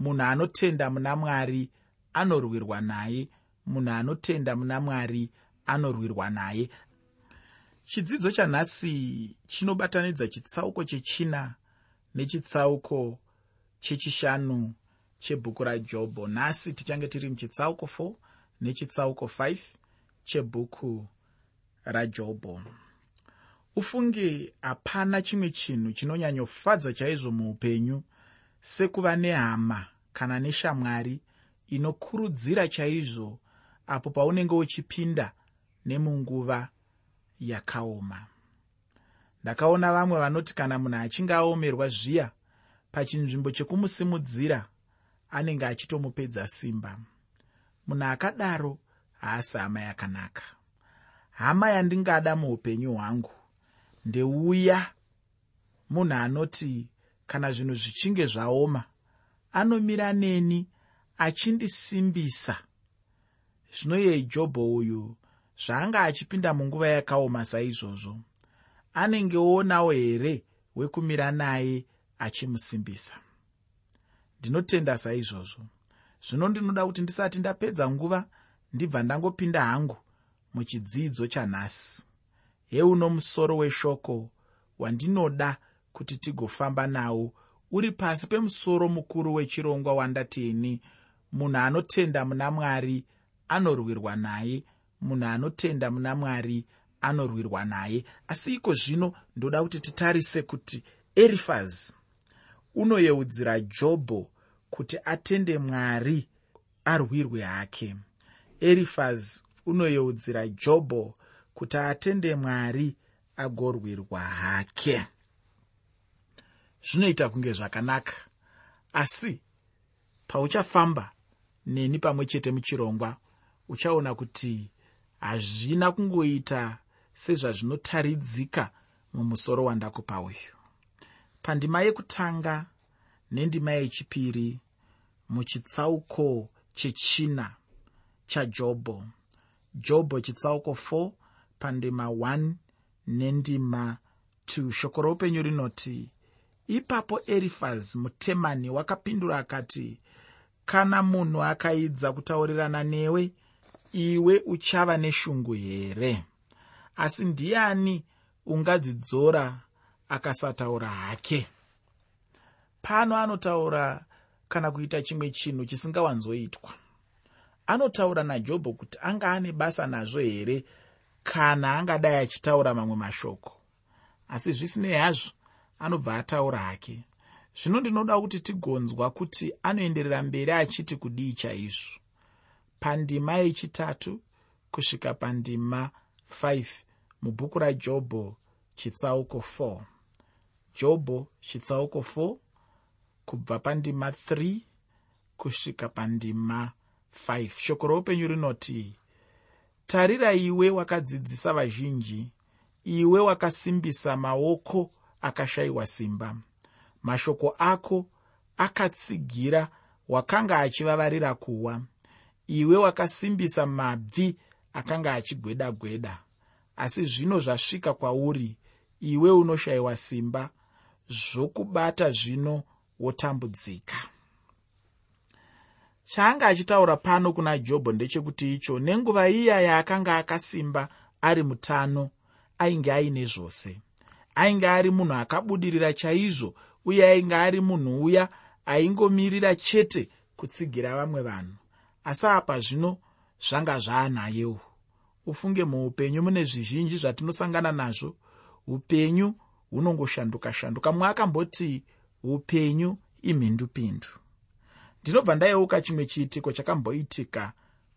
munhu anotenda muna mwari anorwirwa naye. Munhu anotenda muna mwari anorwirwa naye. Chidzidzo chanhasi chinobatanidza chitsauko chechina nechitsauko chechishanu chebhuku rajobho. Nhasi tichange tiri muchitsauko 4 nechitsauko 5 chebhuku rajobho. Ufunge hapana chimwe chinhu chinonyanyofadza chaizvo muupenyu sekuva nehama kana neshamwari inokurudzira chaizvo apo paunenge uchipinda nemunguva yakaoma. Ndakaona vamwe vanoti kana munhu achinge aomerwa zviya pachinzvimbo chekumusimudzira anenge achitomupedza simba. Munhu akadaro haasi hama yakanaka. Hama yandingada muupenyu hwangu ndeuya munhu anoti kana zvinhu zvichinge zvaoma anomira neni achindisimbisa. Zvino iyei jobho uyu zvaanga achipinda munguva yakaoma saizvozvo. Anenge oonawo here wekumira naye achimusimbisa? Ndinotenda saizvozvo. Zvino ndinoda kuti ndisati ndapedza nguva ndibva ndangopinda hangu muchidzidzo chanhasi. Heuno musoro weshoko wandinoda kuti tigofamba nawo. Uri pasi pemusoro mukuru wechirongwa wandatini munhu anotenda muna mwari anorwirwa naye. Munhu anotenda muna mwari anorwirwa naye. Asi iko zvino ndoda kuti titarise kuti erifazi unoyeudzira jobho kuti atende mwari arwirwe hake. Erifazi unoyeudzira jobho kuti atende mwari agorwirwa hake zvinoita kunge zvakanaka. Asi pauchafamba neni pamwe chete muchirongwa uchaona kuti hazvina kungoita sezvazvinotaridzika mumusoro wandakupa uyu. Pandima yekutanga nendima yechipiri muchitsauko chechina chajobho. Jobho chitsauko 4 pandima 1 nendima 2 shoko roupenyu rinoti ipapo erifaz mutemani wakapindura akati kana munhu akaidza kutaurirana newe iwe uchava neshungu here? Asi ndiani ungadzidzora akasataura hake? Pano anotaura kana kuita chimwe chinhu chisingawanzoitwa. Anotaura najobho kuti anga ane basa nazvo here kana angadai achitaura mamwe mashoko? Asi zvisinei hazvo anobva ataura hake. Zvino ndinoda kuti tigonzwa kuti anoenderera mberi achiti kudii chaizvo. Pandima yechitatu kusvika pandima 5 mubhuku rajobho chitsauko 4 jobho chitsauko 4 kubva pandima 3 kusvika pandima 5 shoko roupenyu rinoti tarira iwe wakadzidzisa vazhinji iwe wakasimbisa maoko akashayiwa simba. Mashoko ako akatsigira wakanga achivavarira kuwa. Iwe wakasimbisa mabvi akanga achigweda gweda asi zvino zvasvika kwauri iwe unoshayiwa simba zvokubata zvino wotambudzika. Chaanga achitaura pano kuna jobho ndechekuti icho nenguva iya yaakanga akasimba ari mutano ainge aine zvose ainge ari munhu akabudirira chaizvo uye ainge ari munhu uya aingomirira chete kutsigira vamwe vanhu. Asi apa zvino zvanga zvaanayewo. Ufunge muupenyu mune zvizhinji zvatinosangana nazvo. Upenyu hunongoshanduka shanduka. Mwaakamboti upenyu imhindupindu. Ndinobva ndayeuka chimwe chiitiko chakamboitika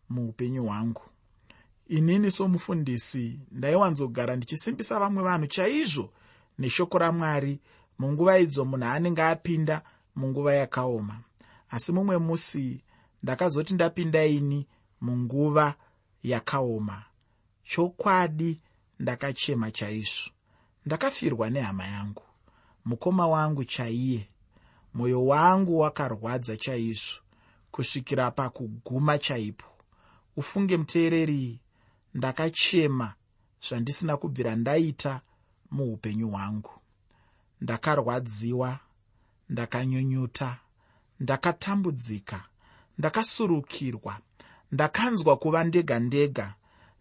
muupenyu hwangu. Inini somufundisi ndaiwanzogara ndichisimbisa vamwe vanhu chaizvo neshoko ramwari munguva idzo munhu anenge apinda munguva yakaoma. Asi mumwe musi ndakazoti ndapinda ini munguva yakaoma. Chokwadi ndakachema chaizvo. Ndakafirwa nehama yangu. Mukoma wangu chaiye. Mwoyo wangu wakarwadza chaizvo. Kusvikira pakuguma chaipo. Ufunge muteereri ndakachema zvandisina kubvira ndaita muupenyu hwangu. Ndakarwadziwa ndakanyunyuta ndakatambudzika ndakasurukirwa ndakanzwa kuva ndega ndega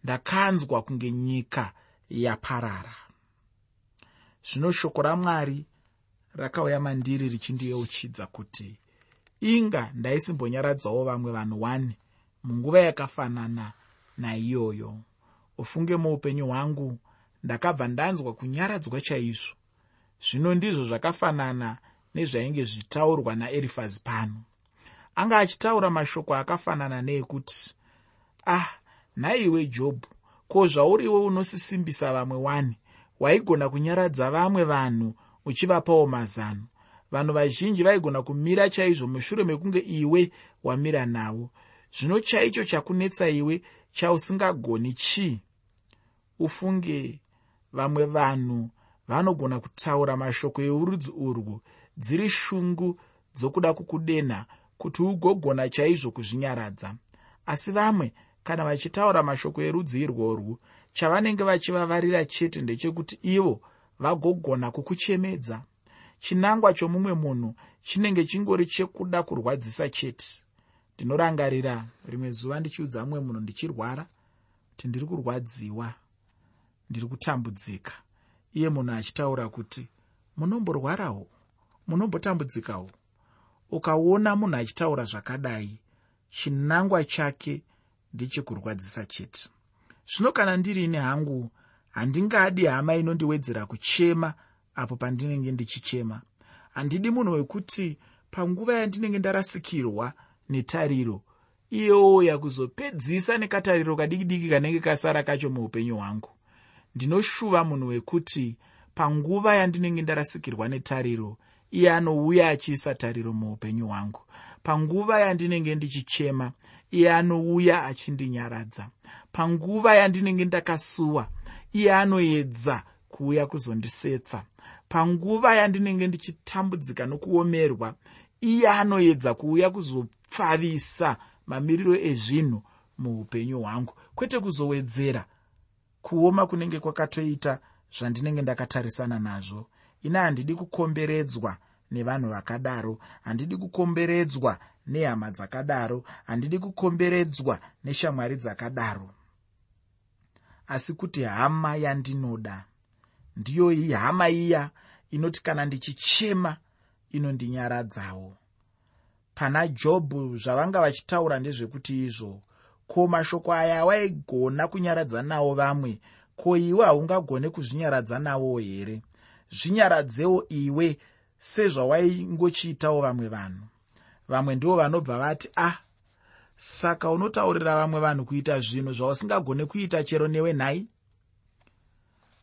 ndakanzwa kunge nyika yaparara. Zvino shoko ramwari rakauya mandiri richindiyeuchidza kuti inga ndaisimbonyaradzawo vamwe vanhu 1 munguva yakafanana naiyoyo. Ufunge muupenyu hwangu ndakabva ndanzwa kunyaradzwa chaizvo. Zvino ndizvo zvakafanana nezvainge zvitaurwa naerifazi pano. Anga achitaura mashoko akafanana neekuti ah nhaiwe jobhu ko zvauriwe unosisimbisa vamwe wani? Waigona kunyaradza vamwe vanhu uchivapawo mazano? Vanhu vazhinji vaigona kumira chaizvo mushure mekunge iwe wamira navo. Zvino chaicho chakunetsa iwe chausingagoni chii? Ufunge vamwe vanhu vanogona kutaura mashoko eurudzi urwu dziri shungu dzokuda kukudenha kuti ugogona chaizvo kuzvinyaradza. Asi vamwe kana vachitaura mashoko erudzi irworwu chavanenge vachivavarira chete ndechekuti ivo vagogona kukuchemedza. Chinangwa chomumwe munhu chinenge chingori chekuda kurwadzisa chete. Ndinorangarira rimwe zuva ndichiudza mumwe munhu ndichirwara kuti ndiri kurwadziwa ndiri kutambudzika. Iye munhu achitaura kuti munomborwarawo? Munombotambudzikawo? Ukaona munhu achitaura zvakadai chinangwa chake ndechekurwadzisa chete. Zvino kana ndirini hangu handingadi hama inondiwedzera kuchema apo pandinenge ndichichema. Handidi munhu wekuti panguva yandinenge ndarasikirwa netariro iyouya kuzopedzisa nekatariro kadiki diki kanenge kasara kacho muupenyu hwangu ndinoshuva munhu wekuti panguva yandinenge ndarasikirwa netariro iye anouya achiisa tariro muupenyu hwangu. Panguva yandinenge ndichichema iye anouya achindinyaradza. Panguva yandinenge ndakasuwa iye anoedza kuuya kuzondisetsa. Panguva yandinenge ndichitambudzika nokuomerwa iye anoedza kuuya kuzopfavisa mamiriro ezvinhu muupenyu hwangu. Kwete kuzowedzera kuoma kunenge kwakatoita zvandinenge ndakatarisana nazvo. Ina handidi kukomberedzwa nevanhu vakadaro handidi kukomberedzwa nehama dzakadaro handidi kukomberedzwa neshamwari dzakadaro. Asi kuti hama yandinoda ndiyo iyi hama iya inoti kana ndichichema inondinyaradzawo pana jobhu zvavanga vachitaura ndezvekuti izvo ko mashoko aya awaigona kunyaradza nawo vamwe? Ko iwe haungagone kuzvinyaradza nawo here? Zvinyaradzewo iwe sezvawaingochiitawo vamwe vanhu. Vamwe ndivo vanobva vati ah saka unotaurira vamwe vanhu kuita zvinhu zvausingagone kuita chero newe nhai?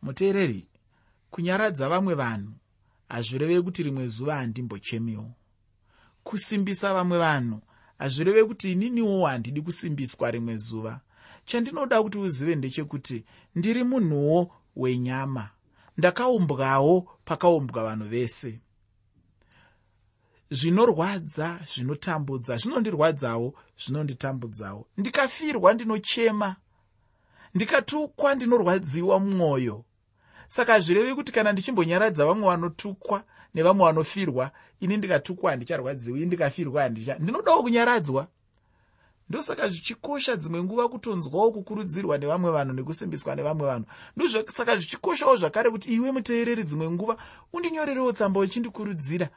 Muteereri kunyaradza vamwe vanhu hazvirevi kuti rimwe zuva handimbochemiwo. Kusimbisa vamwe vanhu hazvireve kuti ininiwo handidi kusimbiswa rimwe zuva. Chandinoda kuti uzive ndechekuti ndiri munhuwo wenyama. Ndakaumbwawo pakaumbwa vanhu vese. Zvinorwadza zvinotambudza zvinondirwadzawo zvinonditambudzawo. Ndikafirwa ndinochema. Ndikatukwa ndinorwadziwa mumwoyo saka hazvirevi kuti kana ndichimbonyaradza vamwe vanotukwa nevamwe vanofirwa ini ndikatukwa handicharwadziwi ndikafirwa handicha ndinodawo kunyaradzwa. Ndosaka zvichikosha dzimwe nguva kutonzwawo kukurudzirwa nevamwe vanhu nekusimbiswa nevamwe vanhu. Ndosaka zvichikoshawo zvakare kuti iwe muteereri dzimwe nguva undinyorerewo tsamba uchindikurudzira.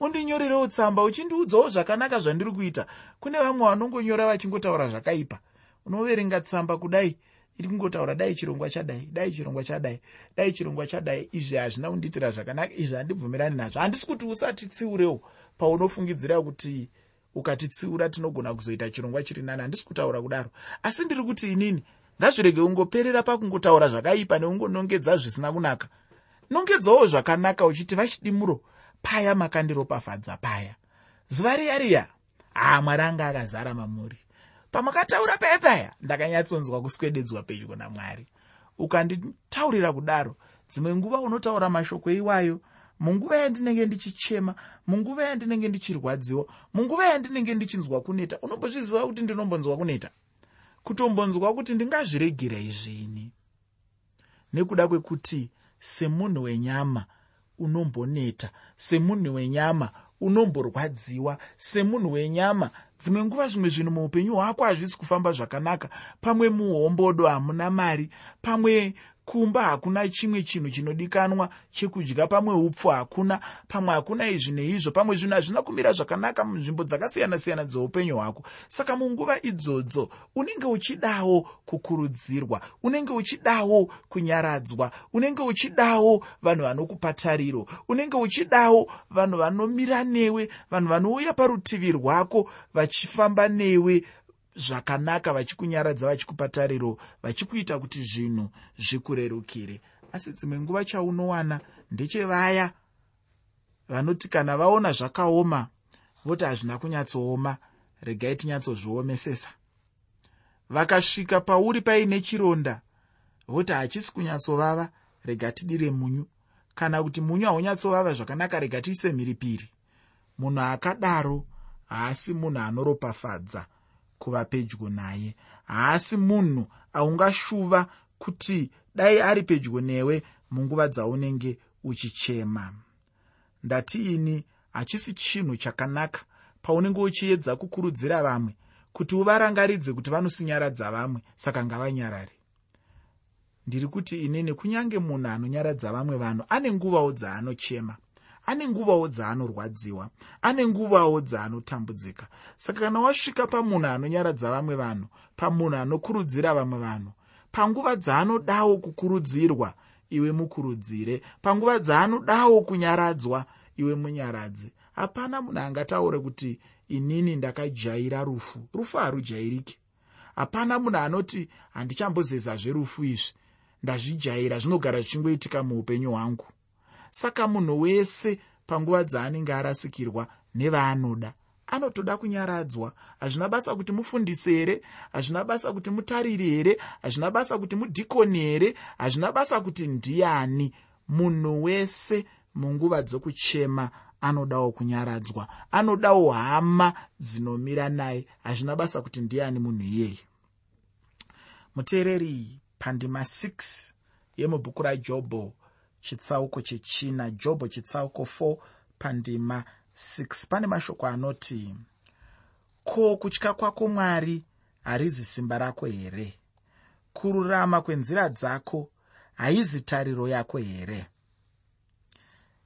Undinyorerewo tsamba uchindiudzawo zvakanaka zvandiri kuita. Kune vamwe vanongonyora vachingotaura zvakaipa. Unoverenga tsamba kudai iri kungotaura dai chirongwa chadai dai chirongwa chadai dai chirongwa chadai. Izvi hazvina kundiitira zvakanaka izvi handibvumirani nazvo. Handisi kuti usatitsiurewo paunofungidzira kuti ukatitsiura tinogona kuzoita chirongwa chiri nani handisi kutaura kudaro. Asi ndiri kuti inini ngazvirege ungoperera pakungotaura zvakaipa neungonongedza zvisina kunaka. Nongedzawo zvakanaka uchiti vachidimuro paya makandiropafadza paya. Zuva riya riya haa mwari anga akazara mamuri pamakataura paya paya ndakanyatsonzwa kuswededzwa pedyo namwari. Ukanditaurira kudaro dzimwe nguva unotaura mashoko iwayo munguva yandinenge ndichichema munguva yandinenge ndichirwadziwa munguva yandinenge ndichinzwa kuneta unombozviziva kuti ndinombonzwa kuneta? Kutombonzwa kuti ndingazviregera izvini. Nekuda kwekuti semunhu wenyama unomboneta semunhu wenyama unomborwadziwa semunhu wenyama dzimwe nguva zvimwe zvinhu muupenyu hwako hazvisi kufamba zvakanaka. Pamwe muhombodo hamuna mari. Pamwe kumba hakuna chimwe chinhu chinodikanwa chekudya. Pamwe upfu hakuna pamwe hakuna izvi neizvo pamwe zvinhu hazvina kumira zvakanaka munzvimbo dzakasiyana-siyana dzeupenyu hwako. Saka munguva idzodzo unenge uchidawo kukurudzirwa unenge uchidawo kunyaradzwa unenge uchidawo vanhu vanokupa tariro unenge uchidawo vanhu vanomira newe vanhu vanouya parutivi rwako vachifamba newe zvakanaka vachikunyaradza vachikupa tariro vachikuita kuti zvinhu zvikurerukire. Asi dzimwe nguva chaunowana ndechevaya vanoti kana vaona zvakaoma voti hazvina kunyatsooma regai tinyatsozviomesesa vakasvika pauri paine chironda voti hachisi kunyatsovava rega tidire munyu. Kana kuti munyu haunyatsovava zvakanaka rega tiise mhiripiri munhu akadaro haasi munhu anoropafadza kuva pedyo naye. Haasi munhu aungashuva kuti dai ari pedyo newe munguva dzaunenge uchichema. Ndatiini hachisi chinhu chakanaka paunenge uchiedza kukurudzira vamwe kuti uvarangaridze kuti vanosinyaradza vamwe saka ngavanyarare. Ndiri kuti inini kunyange munhu anonyaradza vamwe vanhu ane nguvawo dzaanochema ane nguvawo dzaanorwadziwa ane nguvawo dzaanotambudzika saka kana wasvika pamunhu anonyaradza vamwe vanhu pamunhu anokurudzira vamwe vanhu panguva dzaanodawo kukurudzirwa iwe mukurudzire. Panguva dzaanodawo kunyaradzwa iwe munyaradzi. Hapana munhu angataure kuti inini ndakajaira rufu. Rufu harujairiki. Hapana munhu anoti handichambozezazverufu izvi. Ndazvijaira zvinogara zvichingoitika muupenyu hwangu saka munhu wese panguva dzaanenge arasikirwa nevaanoda anotoda kunyaradzwa. Hazvina basa kuti mufundisi here hazvina basa kuti mutariri here hazvina basa kuti mudhikoni here hazvina basa kuti ndiani. Munhu wese munguva dzokuchema anodawo kunyaradzwa anodawo hama dzinomira naye. Hazvina basa kuti ndiani munhu iyeye. Muteereri pandima 6 yemubhuku rajobho chitsauko chechina jobho chitsauko 4 pandima 6 pane mashoko anoti ko kutya kwako mwari harizi simba rako here? Kururama kwenzira dzako haizi tariro yako here?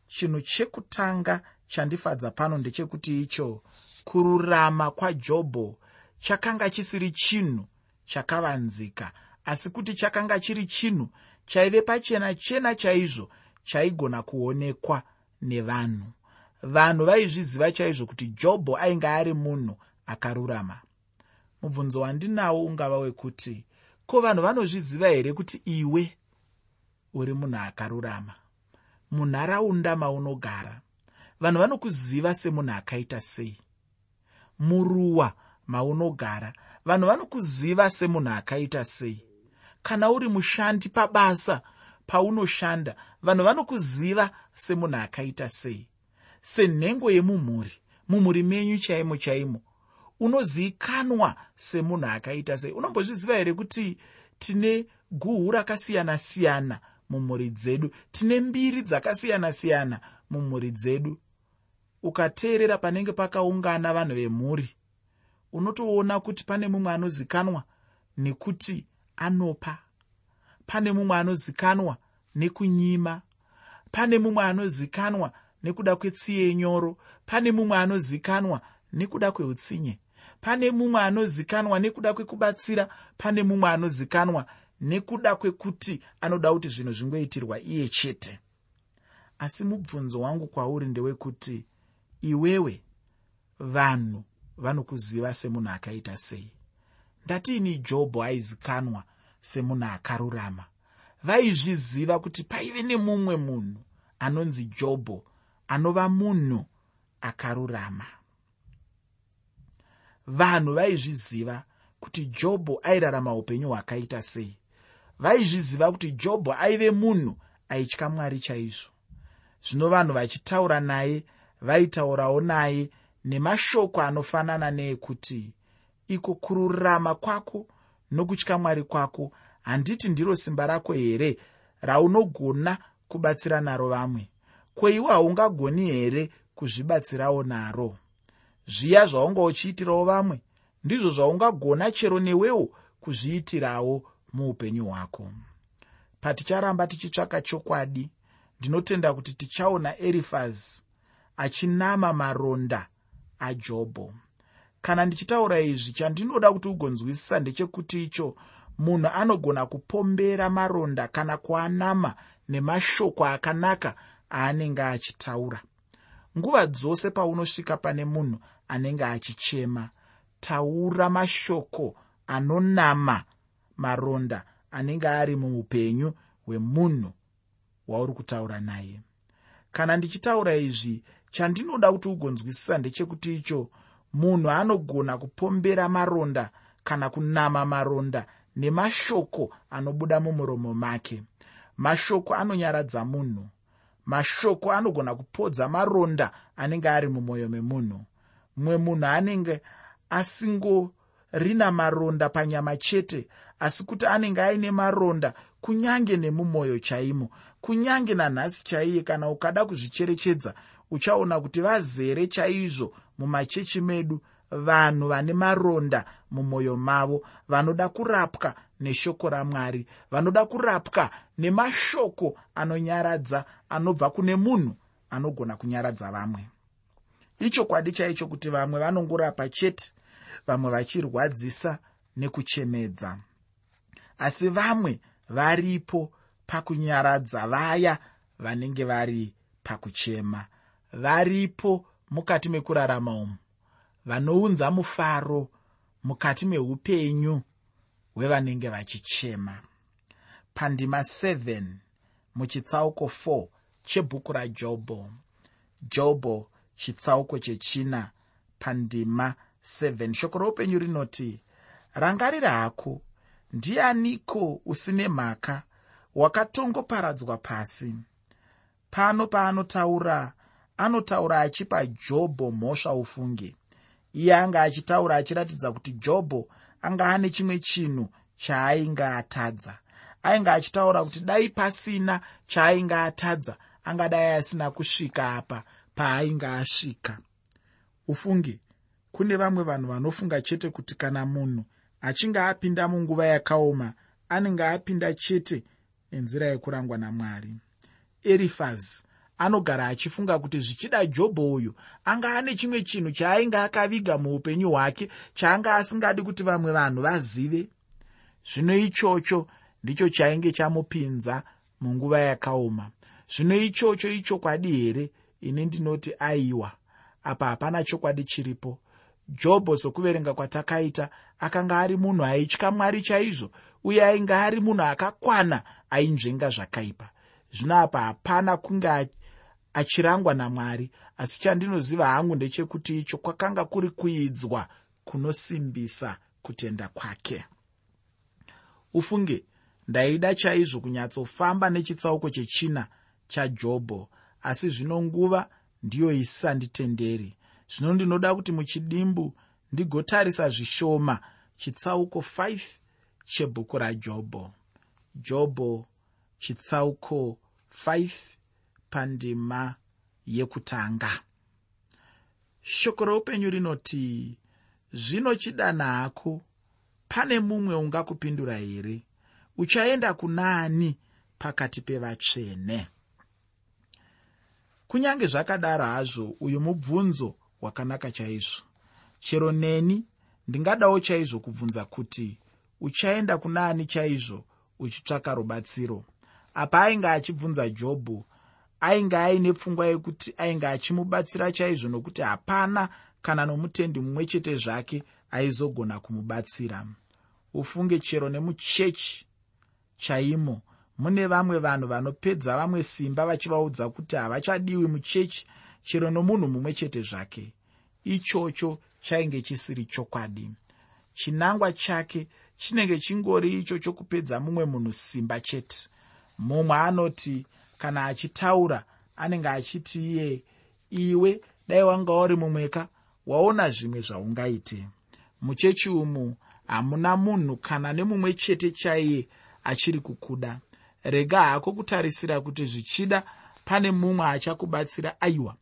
Chinhu chekutanga chandifadza pano ndechekuti icho kururama kwajobho chakanga chisiri chinhu chakavanzika asi kuti chakanga chiri chinhu chaive pachena chena chaizvo chaigona kuonekwa nevanhu. Vanhu vaizviziva chaizvo kuti jobho ainge ari munhu akarurama. Mubvunzo wandinawo ungava wekuti ko vanhu vanozviziva here kuti iwe uri munhu akarurama? Munharaunda maunogara vanhu vanokuziva semunhu akaita sei? Muruwa maunogara vanhu vanokuziva semunhu akaita sei kana uri mushandi pabasa paunoshanda vanhu vanokuziva semunhu akaita sei. Senhengo yemumhuri mumhuri menyu chaimo chaimo unozivikanwa semunhu akaita sei. Unombozviziva here kuti tine guhu rakasiyana-siyana mumhuri dzedu tine mbiri dzakasiyana-siyana mumhuri dzedu? Ukateerera panenge pakaungana vanhu vemhuri unotoona kuti pane mumwe anozikanwa nekuti anopa. Pane mumwe anozikanwa nekunyima. Pane mumwe anozikanwa nekuda kwetsiye nyoro pane mumwe anozikanwa nekuda kweutsinye. Pane mumwe anozikanwa nekuda kwekubatsira. Pane mumwe anozikanwa nekuda kwekuti anoda kuti zvinhu zvingoitirwa iye chete. Asi mubvunzo wangu kwauri ndewekuti iwewe vanhu vanokuziva semunhu akaita sei ndatiini jobho aizikanwa semunhu akarurama. Vaizviziva kuti paive nemumwe munhu anonzi jobho anova munhu akarurama. Vanhu vaizviziva kuti jobho airarama upenyu hwakaita sei. Vaizviziva kuti jobho aive munhu aitya mwari chaizvo. Zvino vanhu vachitaura naye vaitaurawo naye nemashoko anofanana neekuti iko kururama kwako nokutya mwari kwako. Handiti ndiro simba rako here raunogona kubatsira naro vamwe? Kweiwe haungagoni here kuzvibatsirawo naro? Zviya zvaunga uchiitirawo vamwe ndizvo zvaungagona chero newewo kuzviitirawo muupenyu hwako. Paticharamba tichitsvaka chokwadi ndinotenda kuti tichaona erifazi achinama maronda ajobho kana ndichitaura izvi chandinoda kuti ugonzwisisa ndechekuti icho munhu anogona kupombera maronda kana kuanama nemashoko akanaka aanenge achitaura. Nguva dzose paunosvika pane munhu anenge achichema taura mashoko anonama maronda anenge ari muupenyu hwemunhu wauri kutaura naye. Kana ndichitaura izvi chandinoda kuti ugonzwisisa ndechekuti icho munhu anogona kupombera maronda kana kunama maronda nemashoko anobuda mumuromo make. Mashoko anonyaradza munhu. Mashoko anogona kupodza maronda anenge ari mumwoyo memunhu. Mumwe munhu anenge asingorina maronda panyama chete asi kuti anenge aine maronda kunyange nemumwoyo chaimo kunyange nanhasi chaiye kana ukada kuzvicherechedza uchaona kuti vazere chaizvo mumachechi medu vanhu vane maronda mumwoyo mavo vanoda kurapwa neshoko ramwari vanoda kurapwa nemashoko anonyaradza anobva kune munhu anogona kunyaradza vamwe. Ichokwadi chaicho kuti vamwe vanongorapa chete vamwe vachirwadzisa nekuchemedza. Asi vamwe varipo pakunyaradza vaya vanenge vari pakuchema varipo mukati mekurarama umu. Vanounza mufaro mukati meupenyu hwevanenge vachichema. Pandima 7 muchitsauko 4 chebhuku rajobho jobho chitsauko chechina pandima 7 shoko roupenyu rinoti rangarira hako ndianiko usine mhaka wakatongoparadzwa pasi? Pano paanotaura anotaura achipa jobho mhosva ufunge. Iye anga achitaura achiratidza kuti jobho anga ane chimwe chinhu chaainge atadza. Ainge achitaura kuti dai pasina chaainge atadza angadai asina kusvika apa paainge asvika. Ufunge kune vamwe vanhu vanofunga chete kuti kana munhu achinge apinda munguva yakaoma anenge apinda chete nenzira yekurangwa namwari. Erifazi anogara achifunga kuti zvichida jobho uyu anga ane chimwe chinhu chaainge akaviga muupenyu hwake chaanga asingadi kuti vamwe vanhu vazive? Zvino ichocho ndicho chainge chamupinza munguva yakaoma. Zvino ichocho ichokwadi here ini ndinoti aiwa? Apa hapana chokwadi chiripo. Jobho sokuverenga kwatakaita akanga ari munhu aitya mwari chaizvo uye ainge ari munhu akakwana ainzvenga zvakaipa. Zvino apa hapana kunge achirangwa namwari. Asi chandinoziva hangu ndechekuti icho kwakanga kuri kuidzwa kunosimbisa kutenda kwake. Ufunge ndaida chaizvo kunyatsofamba nechitsauko chechina chajobho asi zvino nguva ndiyo isanditenderi. Zvino ndinoda kuti muchidimbu ndigotarisa zvishoma chitsauko 5 chebhuku rajobho. Jobho chitsauko 5 pandima yekutanga. Shoko roupenyu rinoti zvino chidana hako pane mumwe ungakupindura here? Uchaenda kunaani pakati pevatsvene kunyange zvakadaro hazvo uyu mubvunzo hwakanaka chaizvo. Chero neni ndingadawo chaizvo kubvunza kuti uchaenda kuna ani chaizvo uchitsvaka rubatsiro. Apa ainge achibvunza jobho ainge aine pfungwa yekuti ainge achimubatsira chaizvo nokuti hapana kana nomutendi mumwe chete zvake aizogona kumubatsira. Ufunge chero nemuchechi chaimo. Mune vamwe vanhu vanopedza vamwe simba vachivaudza kuti havachadiwi muchechi chero nomunhu mumwe chete zvake. Ichocho chainge chisiri chokwadi. Chinangwa chake chinenge chingori icho chokupedza mumwe munhu simba chete. Mumwe anoti kana achitaura anenge achiti iye iwe dai wanga uri mumweka waona zvimwe zvaungaite. Muchechi umu hamuna munhu kana nemumwe chete chaiye achiri kukuda. Rega hako kutarisira kuti zvichida pane mumwe achakubatsira aiwa.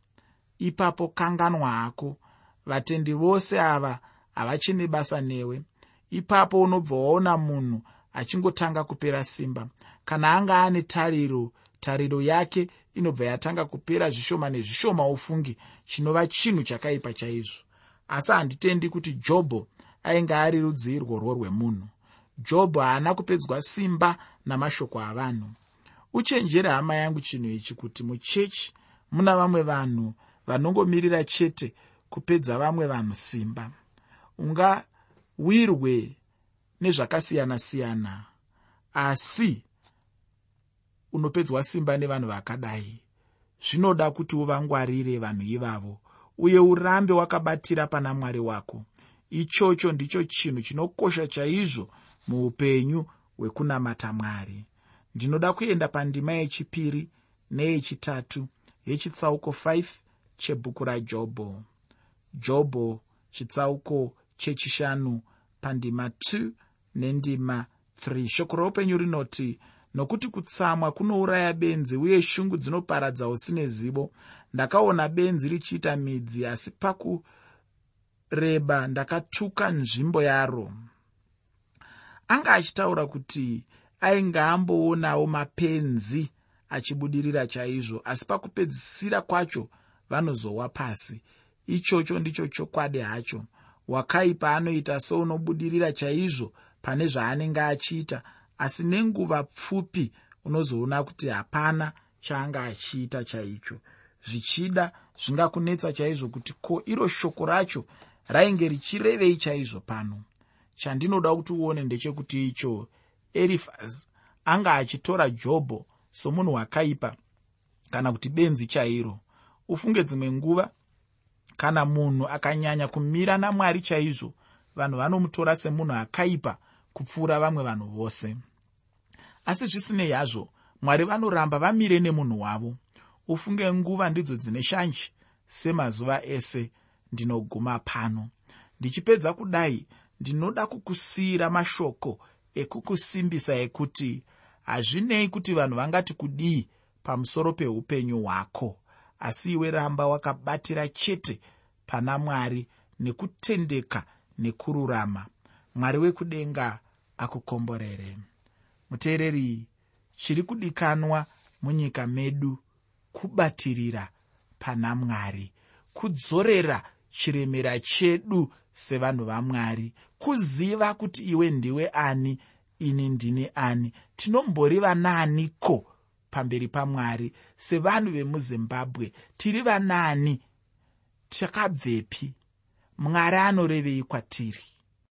Ipapo kanganwa hako. Vatendi vose ava havachine basa newe. Ipapo unobva waona munhu achingotanga kupera simba. Kana anga ane tariro tariro yake inobva yatanga kupera zvishoma nezvishoma ufungi chinova chinhu chakaipa chaizvo. Asi handitendi kuti jobho ainge ari rudzi irworwo rwemunhu. Jobho haana kupedzwa simba namashoko avanhu. Uchenjere hama yangu chinhu ichi kuti muchechi muna vamwe vanhu vanongomirira chete kupedza vamwe vanhu simba. Ungawirwe nezvakasiyana-siyana asi unopedzwa simba nevanhu vakadai. Zvinoda kuti uvangwarire vanhu ivavo uye urambe wakabatira pana mwari wako. Ichocho ndicho chinhu chinokosha chaizvo muupenyu hwekunamata mwari. Ndinoda kuenda pandima yechipiri neyechitatu yechitsauko 5 chebhuku rajobho. Jobho chitsauko chechishanu pandima 2 nendima 3 shoko roupenyu rinoti nokuti kutsamwa kunouraya benzi uye shungu dzinoparadza usine zivo. Ndakaona benzi richiita midzi asi pakureba ndakatuka nzvimbo yaro. Anga achitaura kuti ainge amboonawo mapenzi achibudirira chaizvo asi pakupedzisira kwacho vanozowa pasi. Ichocho ndicho chokwadi hacho. Wakaipa anoita seunobudirira chaizvo pane zvaanenge achiita asi nenguva pfupi unozoona kuti hapana chaanga achiita chaicho. Zvichida zvingakunetsa chaizvo kuti ko iro shoko racho rainge richirevei chaizvo pano? Chandinoda kuti uone ndechekuti icho erifas anga achitora jobho somunhu wakaipa kana kuti benzi chairo. Ufunge dzimwe nguva kana munhu akanyanya kumira namwari chaizvo vanhu vanomutora semunhu akaipa kupfuura vamwe vanhu vose. Asi zvisinei hazvo mwari vanoramba vamire nemunhu wavo. Ufunge nguva ndidzo dzine shanji semazuva ese ndinoguma pano. Ndichipedza kudai ndinoda kukusiyira mashoko ekukusimbisa ekuti hazvinei kuti vanhu vangati kudii pamusoro peupenyu hwako. Asi iwe ramba wakabatira chete pana mwari nekutendeka nekururama. Mwari wekudenga akukomborere. Muteereri chiri kudikanwa munyika medu kubatirira pana mwari kudzorera chiremera chedu sevanhu vamwari kuziva kuti iwe ndiwe ani ini ndini ani. Tinombori vanaaniko pamberi pamwari sevanhu vemuzimbabwe tiri vanaani takabvepi? Mwari anorevei kwatiri